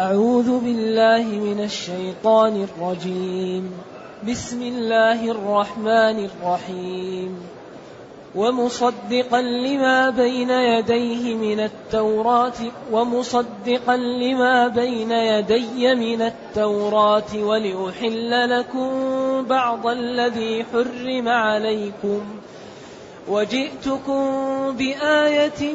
أعوذ بالله من الشيطان الرجيم. بسم الله الرحمن الرحيم. ومصدقا لما بين يديه من التوراة ومصدقا لما بين يدي من التوراة ولأحل لكم بعض الذي حرم عليكم. وجئتكم بآية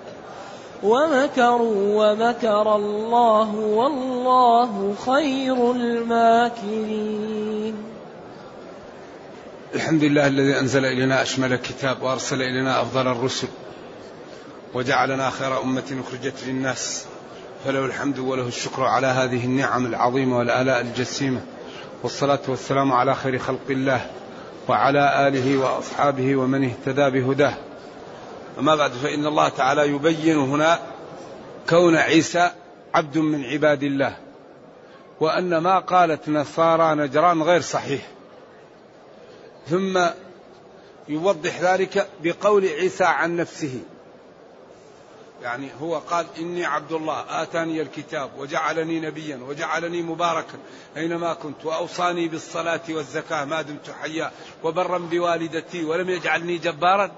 ومكروا ومكر الله والله خير الماكرين. الحمد لله الذي أنزل إلينا أشمل الكتاب وأرسل إلينا أفضل الرسل وجعلنا خير أمة أخرجت للناس فله الحمد وله الشكر على هذه النعم العظيمة والآلاء الجسيمة والصلاة والسلام على خير خلق الله وعلى آله وأصحابه ومن اهتدى بهداه. أما بعد فإن الله تعالى يبين هنا كون عيسى عبد من عباد الله وأن ما قالت نصارى نجران غير صحيح. ثم يوضح ذلك بقول عيسى عن نفسه. يعني هو قال إني عبد الله آتاني الكتاب وجعلني نبيا وجعلني مباركا أينما كنت وأوصاني بالصلاة والزكاة ما دمت حيا وبرا بوالدتي ولم يجعلني جبارا.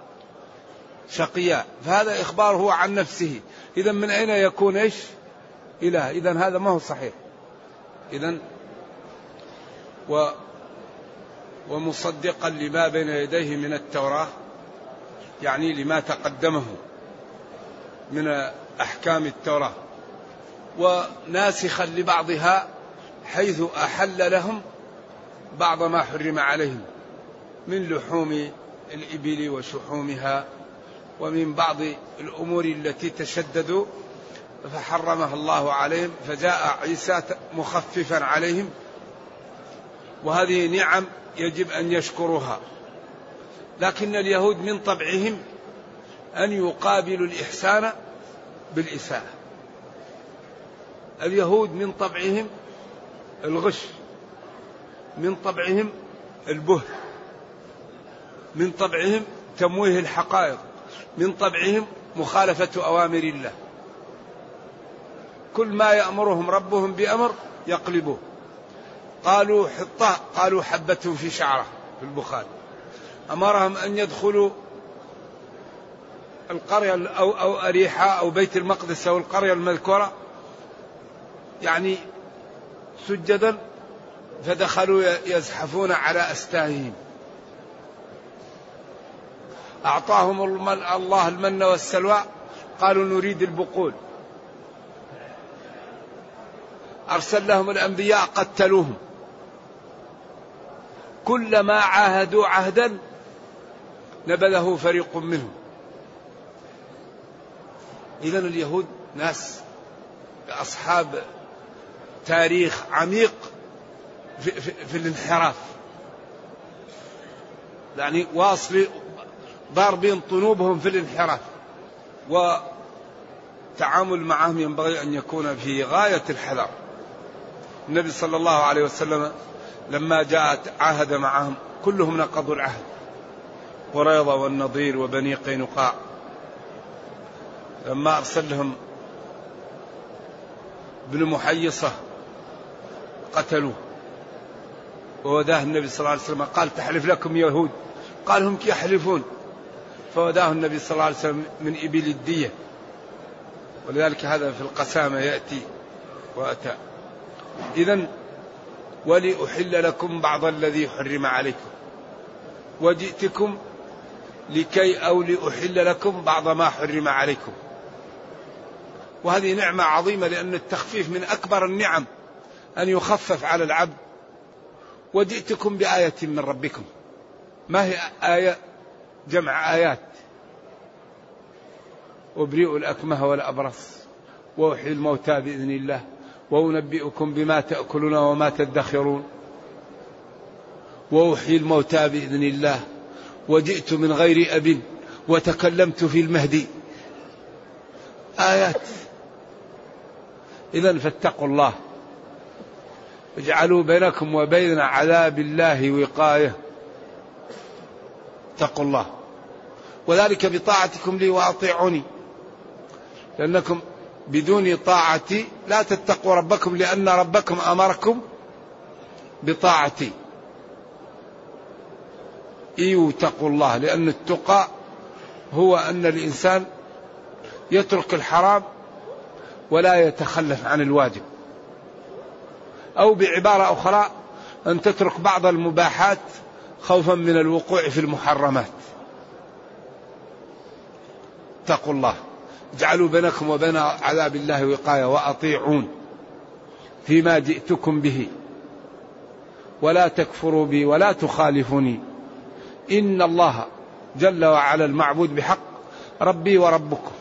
شقيا. فهذا إخباره عن نفسه. إذا من أين يكون إيش؟ إله إذا هذا ما هو صحيح. إذا و ومصدقا لما بين يديه من التوراة يعني لما تقدمه من أحكام التوراة وناسخا لبعضها حيث أحل لهم بعض ما حرم عليهم من لحوم الإبل وشحومها ومن بعض الأمور التي تشددوا فحرمها الله عليهم فجاء عيسى مخففا عليهم. وهذه نعم يجب أن يشكروها. لكن اليهود من طبعهم أن يقابلوا الإحسان بالإساءة. اليهود من طبعهم الغش من طبعهم البهت من طبعهم تمويه الحقائق. من طبعهم مخالفة أوامر الله. كل ما يأمرهم ربهم بأمر يقلبوه. قالوا حطة قالوا حبة في شعرة في البخاري. أمرهم أن يدخلوا القرية أو أو أريحة أو بيت المقدس أو القرية المذكورة. يعني سجدا فدخلوا يزحفون على أستاههم أعطاهم الله المن والسلوى قالوا نريد البقول. أرسل لهم الأنبياء قتلوهم. كلما عاهدوا عهدا نبذه فريق منهم. إذا اليهود ناس أصحاب تاريخ عميق في, في, في الانحراف. يعني واصل ضاربين طنوبهم في الانحراف والتعامل معهم ينبغي أن يكون في غاية الحذر. النبي صلى الله عليه وسلم لما جاءت عاهد معهم كلهم نقضوا العهد. قريضة والنضير وبني قينقاع. لما أرسل لهم ابن محيصة قتلوه. ووداه النبي صلى الله عليه وسلم قال تحلف لكم يهود؟ قال هم يحلفون فوداه النبي صلى الله عليه وسلم من إبل الدية. ولذلك هذا في القسامة يأتي وأتى. إذا ولأحل لكم بعض الذي حرم عليكم. وجئتكم لكي أو لأحل لكم بعض ما حرم عليكم. وهذه نعمة عظيمة لأن التخفيف من أكبر النعم أن يخفف على العبد. وجئتكم بآية من ربكم. ما هي آية؟ جمع آيات. أبرئ الأكمه والأبرص وأحيي الموتى بإذن الله وأنبئكم بما تأكلون وما تدخرون. وأحيي الموتى بإذن الله وجئت من غير أب وتكلمت في المهدي. آيات. إذا فاتقوا الله. اجعلوا بينكم وبين عذاب الله وقاية. اتقوا الله. وذلك بطاعتكم لي وأطيعوني. لأنكم بدون طاعتي لا تتقوا ربكم لأن ربكم أمركم بطاعتي. إيوا اتقوا الله لأن التقى هو أن الإنسان يترك الحرام ولا يتخلف عن الواجب. أو بعبارة أخرى أن تترك بعض المباحات خوفا من الوقوع في المحرمات. اتقوا الله. اجعلوا بينكم وبين عذاب الله وقاية وأطيعون فيما جئتكم به. ولا تكفروا بي ولا تخالفوني. إن الله جل وعلا المعبود بحق ربي وربكم.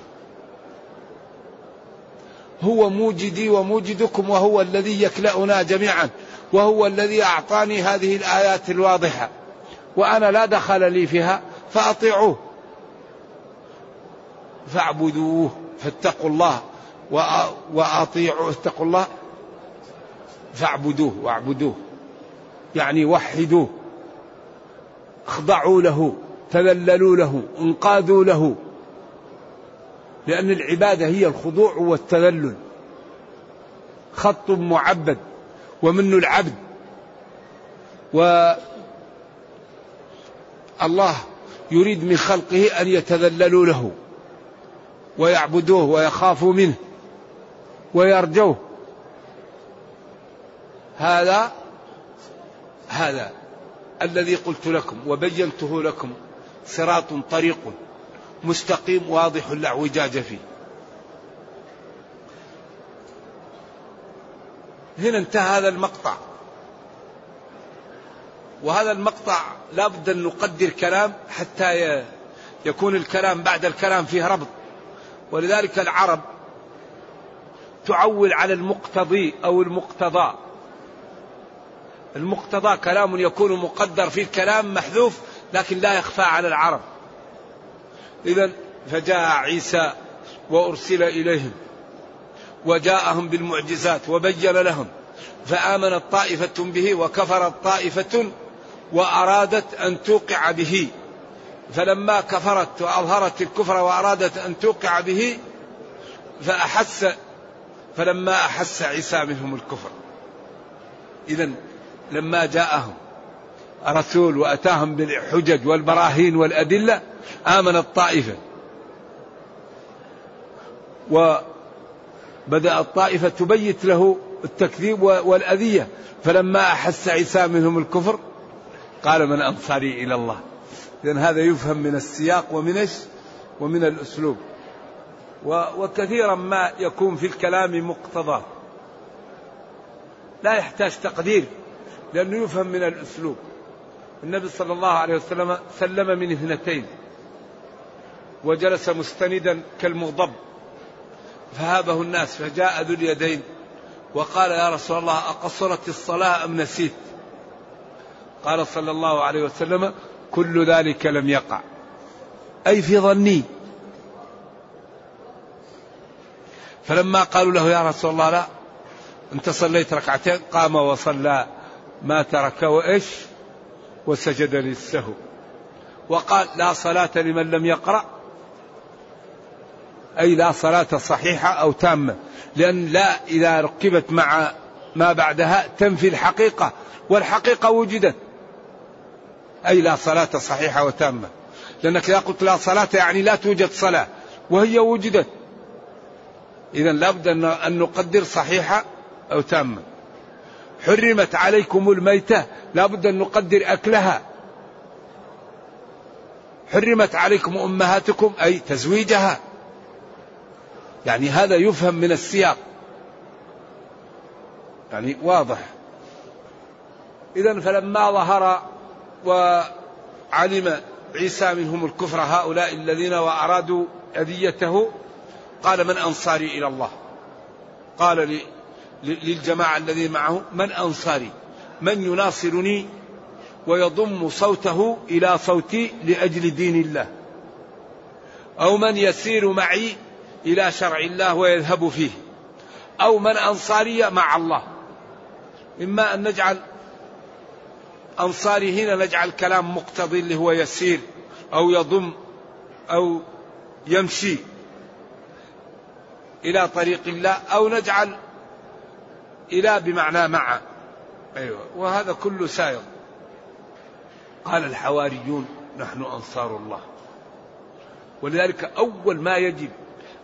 هو موجدي وموجدكم وهو الذي يكلأنا جميعا وهو الذي أعطاني هذه الآيات الواضحة. وأنا لا دخل لي فيها فأطيعوه. فاعبدوه فاتقوا الله وأطيعوا اتقوا الله. فاعبدوه واعبدوه. يعني وحدوه. أخضعوا له تذللوا له انقادوا له. لأن العبادة هي الخضوع والتذلل. خط معبد ومن العبد. و الله يريد من خلقه أن يتذللوا له ويعبدوه ويخافوا منه ويرجوه. هذا هذا الذي قلت لكم وبينته لكم صراط طريق مستقيم واضح لا اعوجاج فيه. هنا انتهى هذا المقطع. وهذا المقطع لا بد أن نقدر كلام حتى يكون الكلام بعد الكلام فيه ربط. ولذلك العرب تعول على المقتضي أو المقتضى. المقتضى كلام يكون مقدر في الكلام محذوف لكن لا يخفى على العرب. إذا فجاء عيسى وأرسل إليهم وجاءهم بالمعجزات وبين لهم فآمنت طائفة به وكفرت طائفة وأرادت أن توقع به. فلما كفرت وأظهرت الكفر وأرادت أن توقع به فأحس فلما أحس عيسى منهم الكفر. إذا لما جاءهم رسول وأتاهم بالحجج والبراهين والأدلة آمنت طائفة وبدأت طائفة تبيت له التكذيب والأذية. فلما أحس عيسى منهم الكفر قال من أنصاري إلى الله. لأن هذا يفهم من السياق ومن إيش؟ ومن الأسلوب. وكثيرا ما يكون في الكلام مقتضى. لا يحتاج تقدير لأنه يفهم من الأسلوب. النبي صلى الله عليه وسلم سلم من اثنتين. وجلس مستندا كالمغضب. فهابه الناس فجاء ذو اليدين وقال يا رسول الله أقصرت الصلاة أم نسيت؟ قال صلى الله عليه وسلم كل ذلك لم يقع. أي في ظني. فلما قالوا له يا رسول الله لا أنت صليت ركعتين قام وصلى. ما ترك وإيش؟ وسجد للسهو وقال لا صلاة لمن لم يقرأ. أي لا صلاة صحيحة أو تامة. لأن لا إذا ركبت مع ما بعدها تنفي الحقيقة والحقيقة وجدت. أي لا صلاة صحيحة وتامة. لأنك إذا قلت لا صلاة يعني لا توجد صلاة وهي وجدت. إذا لابد أن نقدر صحيحة أو تامة. حرمت عليكم الميتة لا بد أن نقدر أكلها. حرمت عليكم أمهاتكم أي تزويجها. يعني هذا يفهم من السياق. يعني واضح. إذا فلما ظهر وعلم عيسى منهم الكفر هؤلاء الذين وأرادوا أذيته. قال من أنصاري إلى الله؟ قال للجماعة الذين معه من أنصاري؟ من يناصرني ويضم صوته إلى صوتي لأجل دين الله؟ أو من يسير معي إلى شرع الله ويذهب فيه؟ أو من أنصاري مع الله؟ إما أن نجعل أنصاري هنا نجعل كلام مقتضي اللي هو يسير أو يضم أو يمشي إلى طريق الله أو نجعل إلى بمعنى مع. أيوة. وهذا كله سائر قال الحواريون نحن أنصار الله. ولذلك أول ما يجب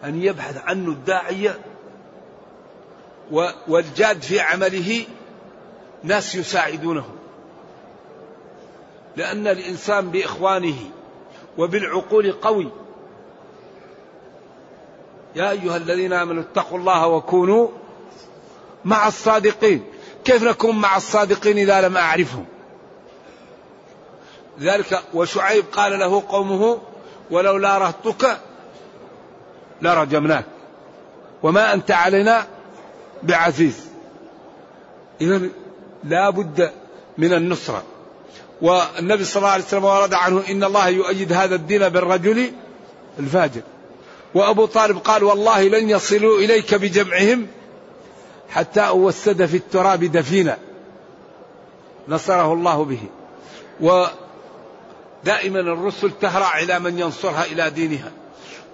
أن يبحث عنه الداعية والجاد في عمله ناس يساعدونه. لأن الإنسان بإخوانه وبالعقول قوي. يا أيها الذين آمنوا اتقوا الله وكونوا مع الصادقين. كيف نكون مع الصادقين إذا لم أعرفهم؟ ذلك وشعيب قال له قومه ولولا رهطك لرجمناك وما أنت علينا بعزيز. إذا لا بد من النصرة. والنبي صلى الله عليه وسلم ورد عنه إن الله يؤيد هذا الدين بالرجل الفاجر. وأبو طالب قال والله لن يصلوا إليك بجمعهم حتى أوسد في التراب دفينا. نصره الله به. ودائما الرسل تهرع إلى من ينصرها إلى دينها.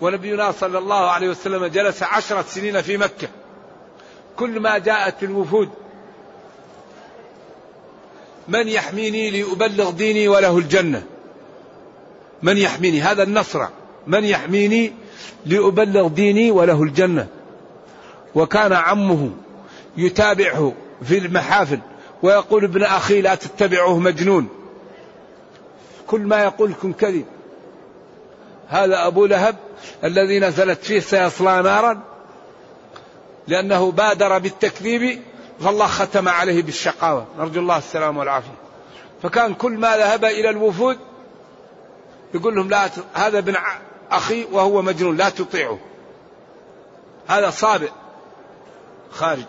ونبينا صلى الله عليه وسلم جلس عشرة سنين في مكة. كل ما جاءت الوفود من يحميني لأبلغ ديني وله الجنة؟ من يحميني؟ هذا النصر. من يحميني لأبلغ ديني وله الجنة. وكان عمه يتابعه في المحافل ويقول ابن أخي لا تتبعه مجنون. كل ما يقول كن كذب. هذا أبو لهب الذي نزلت فيه سيصلى نارا لأنه بادر بالتكذيب فالله ختم عليه بالشقاوة. نرجو الله السلام والعافية. فكان كل ما ذهب إلى الوفود يقول لهم لا هذا ابن أخي وهو مجنون لا تطيعه. هذا صابئ خارج.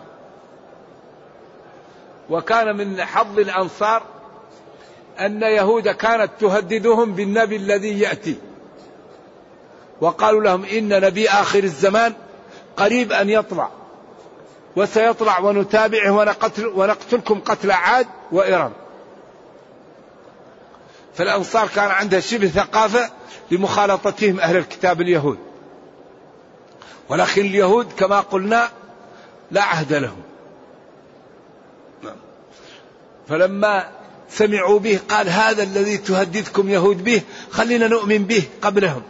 وكان من حظ الأنصار أن يهود كانت تهددهم بالنبي الذي يأتي. وقالوا لهم إن نبي آخر الزمان قريب أن يطلع. وسيطلع ونتابعه ونقتل ونقتلكم قتل عاد وإرم فالأنصار كان عندها شبه ثقافة لمخالطتهم أهل الكتاب اليهود. ولكن اليهود كما قلنا لا عهد لهم. نعم. فلما سمعوا به قال هذا الذي تهددكم يهود به خلينا نؤمن به قبلهم.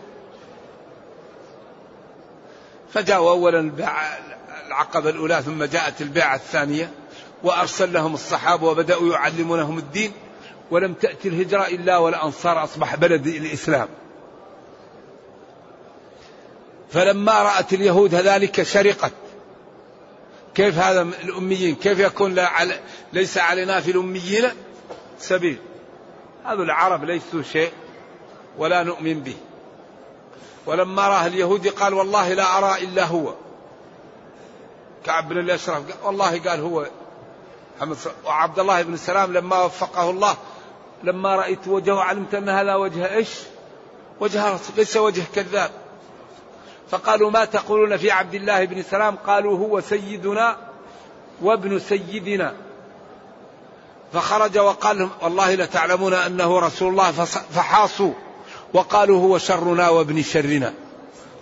فجاءوا أولا العقبة الأولى ثم جاءت البيعة الثانية وأرسل لهم الصحابة وبدأوا يعلمونهم الدين ولم تأتي الهجرة إلا والأنصار أصبح بلد الإسلام. فلما رأت اليهود ذلك شرقت. كيف هذا الأميين؟ كيف يكون لا على ليس علينا في الأميين سبيل؟ هذا العرب ليسوا شيء ولا نؤمن به. ولما راه اليهودي قال والله لا أرى إلا هو. كعب بن الأشرف. والله قال هو وعبد الله بن السلام لما وفقه الله لما رأيت وجهه علمت أن هذا وجه إيش؟ وجه ليس وجه كذاب. فقالوا ما تقولون في عبد الله بن سلام؟ قالوا هو سيدنا وابن سيدنا. فخرج وقال لهم والله لتعلمون أنه رسول الله فحاصوا. وقالوا هو شرنا وابن شرنا.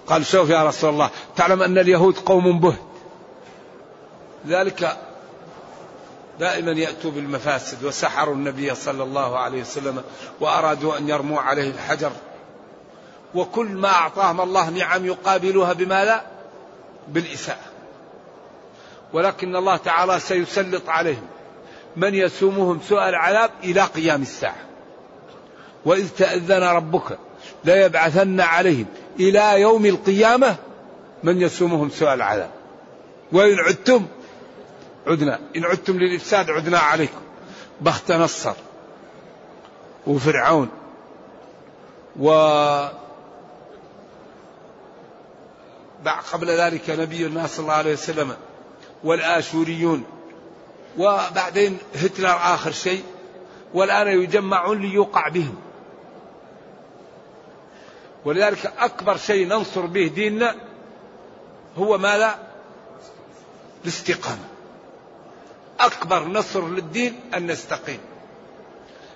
قال شوف يا رسول الله تعلم أن اليهود قوم بهت ذلك دائما يأتوا بالمفاسد وسحروا النبي صلى الله عليه وسلم وأرادوا أن يرموا عليه الحجر. وكل ما أعطاهم الله نعم يقابلها بماذا؟ بالإساءة. ولكن الله تعالى سيسلط عليهم. من يسومهم سوء العذاب إلى قيام الساعة. وإذ تأذن ربك ليبعثن عليهم إلى يوم القيامة من يسومهم سوء العذاب. وإن عدتم عدنا. إن عدتم للإفساد عدنا عليكم. بخت نصر وفرعون. و قبل ذلك نبي الله صلى الله عليه وسلم والآشوريون. وبعدين هتلر آخر شيء. والآن يجمعون ليوقع بهم. ولذلك أكبر شيء ننصر به ديننا هو ماذا؟ الاستقامة. أكبر نصر للدين أن نستقيم.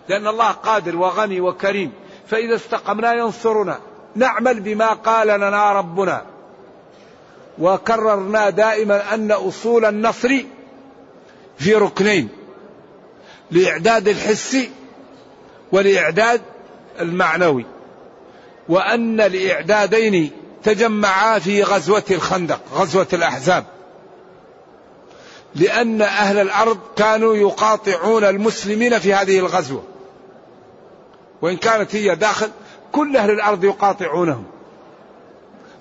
لأن الله قادر وغني وكريم. فإذا استقمنا ينصرنا. نعمل بما قال لنا ربنا. وكررنا دائما أن أصول النصر في ركنين. لإعداد الحسي والإعداد المعنوي. وأن الإعدادين تجمعا في غزوة الخندق غزوة الأحزاب. لأن أهل الأرض كانوا يقاطعون المسلمين في هذه الغزوة. وإن كانت هي داخل كل أهل الأرض يقاطعونهم.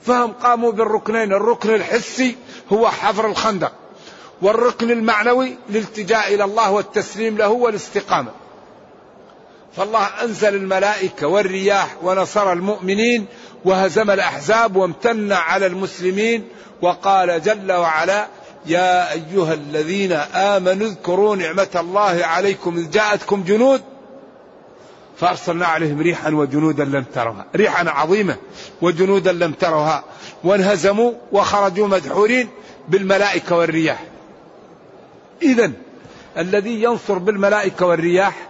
فهم قاموا بالركنين الركن الحسي هو حفر الخندق والركن المعنوي الالتجاء إلى الله والتسليم له والاستقامة. فالله أنزل الملائكة والرياح ونصر المؤمنين وهزم الأحزاب وامتن على المسلمين وقال جل وعلا يا أيها الذين آمنوا اذكروا نعمة الله عليكم إذ جاءتكم جنود فأرسلنا عليهم ريحا وجنودا لم تروها ريحا عظيمة وجنودا لم تروها وانهزموا وخرجوا مدحورين بالملائكة والرياح. إذا الذي ينصر بالملائكة والرياح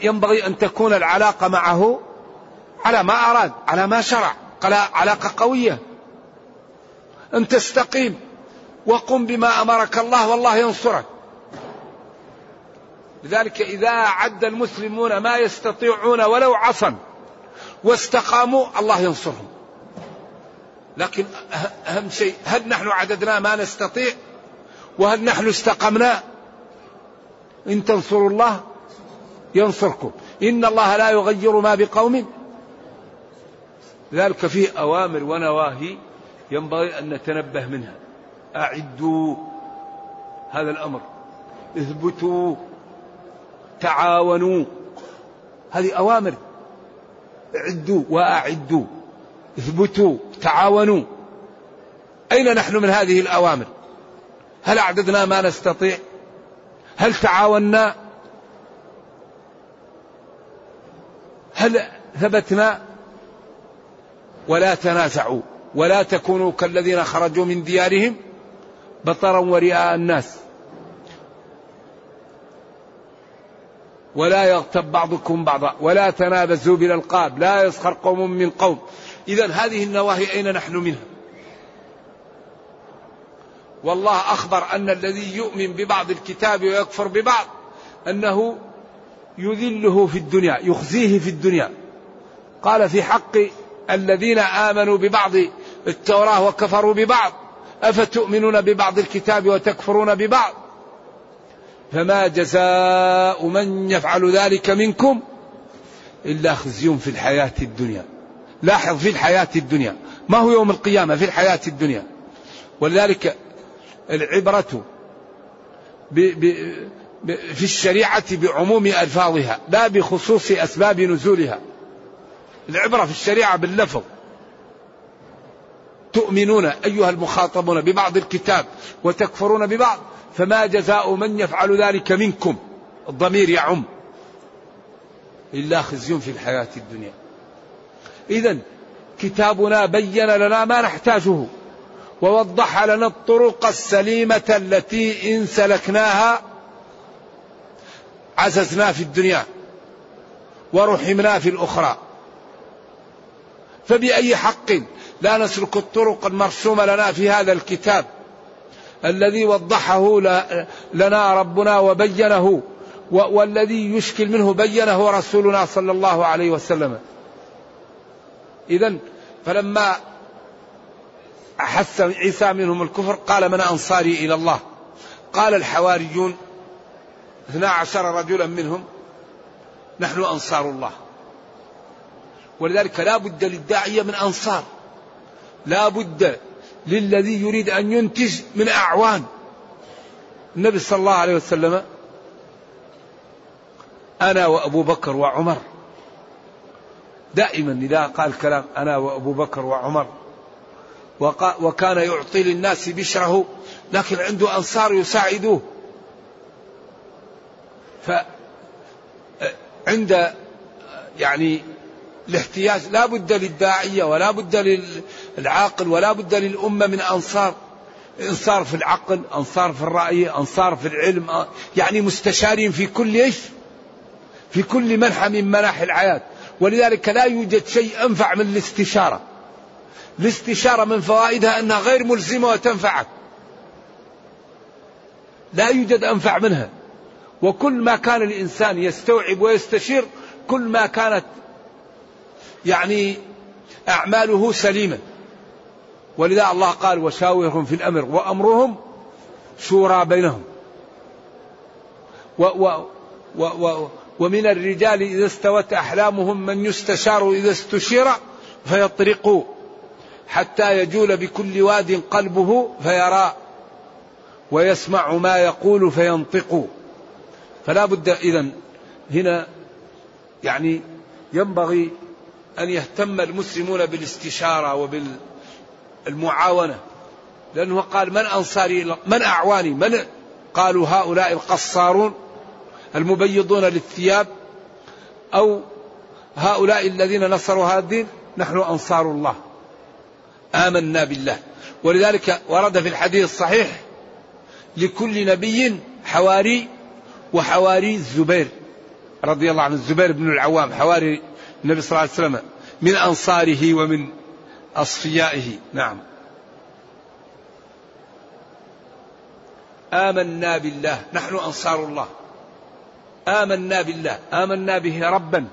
ينبغي أن تكون العلاقة معه على ما أراد على ما شرع علاقة قوية. أن تستقيم. وقم بما أمرك الله والله ينصرك. لذلك إذا أعد المسلمون ما يستطيعون ولو عصا واستقاموا الله ينصرهم. لكن أهم شيء هل نحن عددنا ما نستطيع؟ وهل نحن استقمنا؟ إن تنصروا الله ينصركم. إن الله لا يغير ما بقوم. لذلك فيه أوامر ونواهي ينبغي أن نتنبه منها. أعدوا هذا الأمر. اثبتوا تعاونوا. هذه أوامر. اعدوا وأعدوا. اثبتوا تعاونوا. أين نحن من هذه الأوامر؟ هل أعددنا ما نستطيع؟ هل تعاوننا؟ هل ثبتنا؟ ولا تنازعوا. ولا تكونوا كالذين خرجوا من ديارهم. بطرا ورئاء الناس. ولا يغتب بعضكم بعضا ولا تنابزوا بالألقاب لا يسخر قوم من قوم. اذا هذه النواهي أين نحن منها؟ والله أخبر أن الذي يؤمن ببعض الكتاب ويكفر ببعض أنه يذله في الدنيا يخزيه في الدنيا. قال في حق الذين آمنوا ببعض التوراة وكفروا ببعض. أفتؤمنون ببعض الكتاب وتكفرون ببعض؟ فما جزاء من يفعل ذلك منكم إلا خزي في الحياة الدنيا. لاحظ في الحياة الدنيا. ما هو يوم القيامة؟ في الحياة الدنيا. ولذلك العبرة ب ب في الشريعة بعموم ألفاظها لا بخصوص أسباب نزولها. العبرة في الشريعة باللفظ. تؤمنون أيها المخاطبون ببعض الكتاب وتكفرون ببعض فما جزاء من يفعل ذلك منكم؟ الضمير يعم. إلا خزي في الحياة الدنيا. إذا كتابنا بين لنا ما نحتاجه ووضح لنا الطرق السليمة التي إن سلكناها عززنا في الدنيا ورحمنا في الأخرى. فبأي حق؟ لا نسلك الطرق المرسومة لنا في هذا الكتاب. الذي وضحه لنا ربنا وبينه والذي يشكل منه بينه رسولنا صلى الله عليه وسلم. إذا فلما أحس عيسى منهم الكفر قال من أنصاري إلى الله؟ قال الحواريون اثنا عشر رجلا منهم نحن أنصار الله. ولذلك لا بد للداعية من أنصار. لا بد للذي يريد أن ينتج من أعوان. النبي صلى الله عليه وسلم أنا وأبو بكر وعمر دائما إذا قال كلام أنا وأبو بكر وعمر وكان يعطي للناس بشره لكن عنده أنصار يساعدوه فعند يعني الاحتياج لا بد للداعية ولا بد للعاقل ولا بد للأمة من أنصار. أنصار في العقل أنصار في الرأي أنصار في العلم يعني مستشارين في كل إيش؟ في كل منحى من مناحي الحياة. ولذلك لا يوجد شيء أنفع من الاستشارة. الاستشارة من فوائدها أنها غير ملزمة وتنفعك. لا يوجد أنفع منها. وكل ما كان الإنسان يستوعب ويستشير كل ما كانت يعني أعماله سليمة. ولذا الله قال وشاورهم في الأمر وأمرهم شورى بينهم. و و و و ومن الرجال إذا استوت أحلامهم من يستشار إذا استشير فيطرق حتى يجول بكل واد قلبه فيرى ويسمع ما يقول فينطق. فلا بد إذا هنا يعني ينبغي أن يهتم المسلمون بالاستشارة وبالمعاونة. لأنه قال من أنصاري من أعواني من قالوا هؤلاء القصارون المبيضون للثياب أو هؤلاء الذين نصروا هذا الدين؟ نحن أنصار الله. آمنا بالله. ولذلك ورد في الحديث الصحيح لكل نبي حواري وحواري الزبير رضي الله عنه الزبير بن العوام حواري النبي صلى الله عليه وسلم من أنصاره ومن أصفيائه. نعم. آمنا بالله. نحن أنصار الله. آمنا بالله. آمنا به ربا.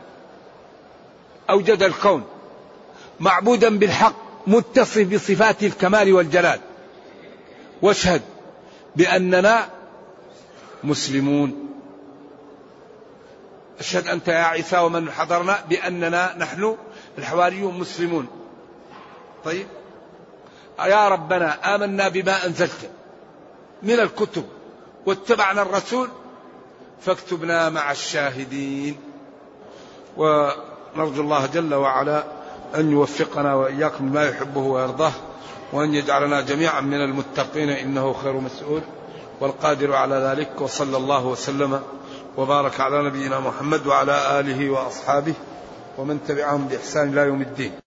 أوجد الكون. معبودا بالحق. متصف بصفات الكمال والجلال. واشهد بأننا مسلمون. أشهد أنت يا عيسى ومن حضرنا بأننا نحن الحواريون مسلمون. طيب. يا ربنا آمنا بما أنزلت من الكتب واتبعنا الرسول فاكتبنا مع الشاهدين. ونرجو الله جل وعلا أن يوفقنا وإياكم لما يحبه ويرضاه وأن يجعلنا جميعا من المتقين إنه خير مسؤول والقادر على ذلك وصلى الله وسلم وبارك على نبينا محمد وعلى آله وأصحابه ومن تبعهم بإحسان إلى يوم الدين.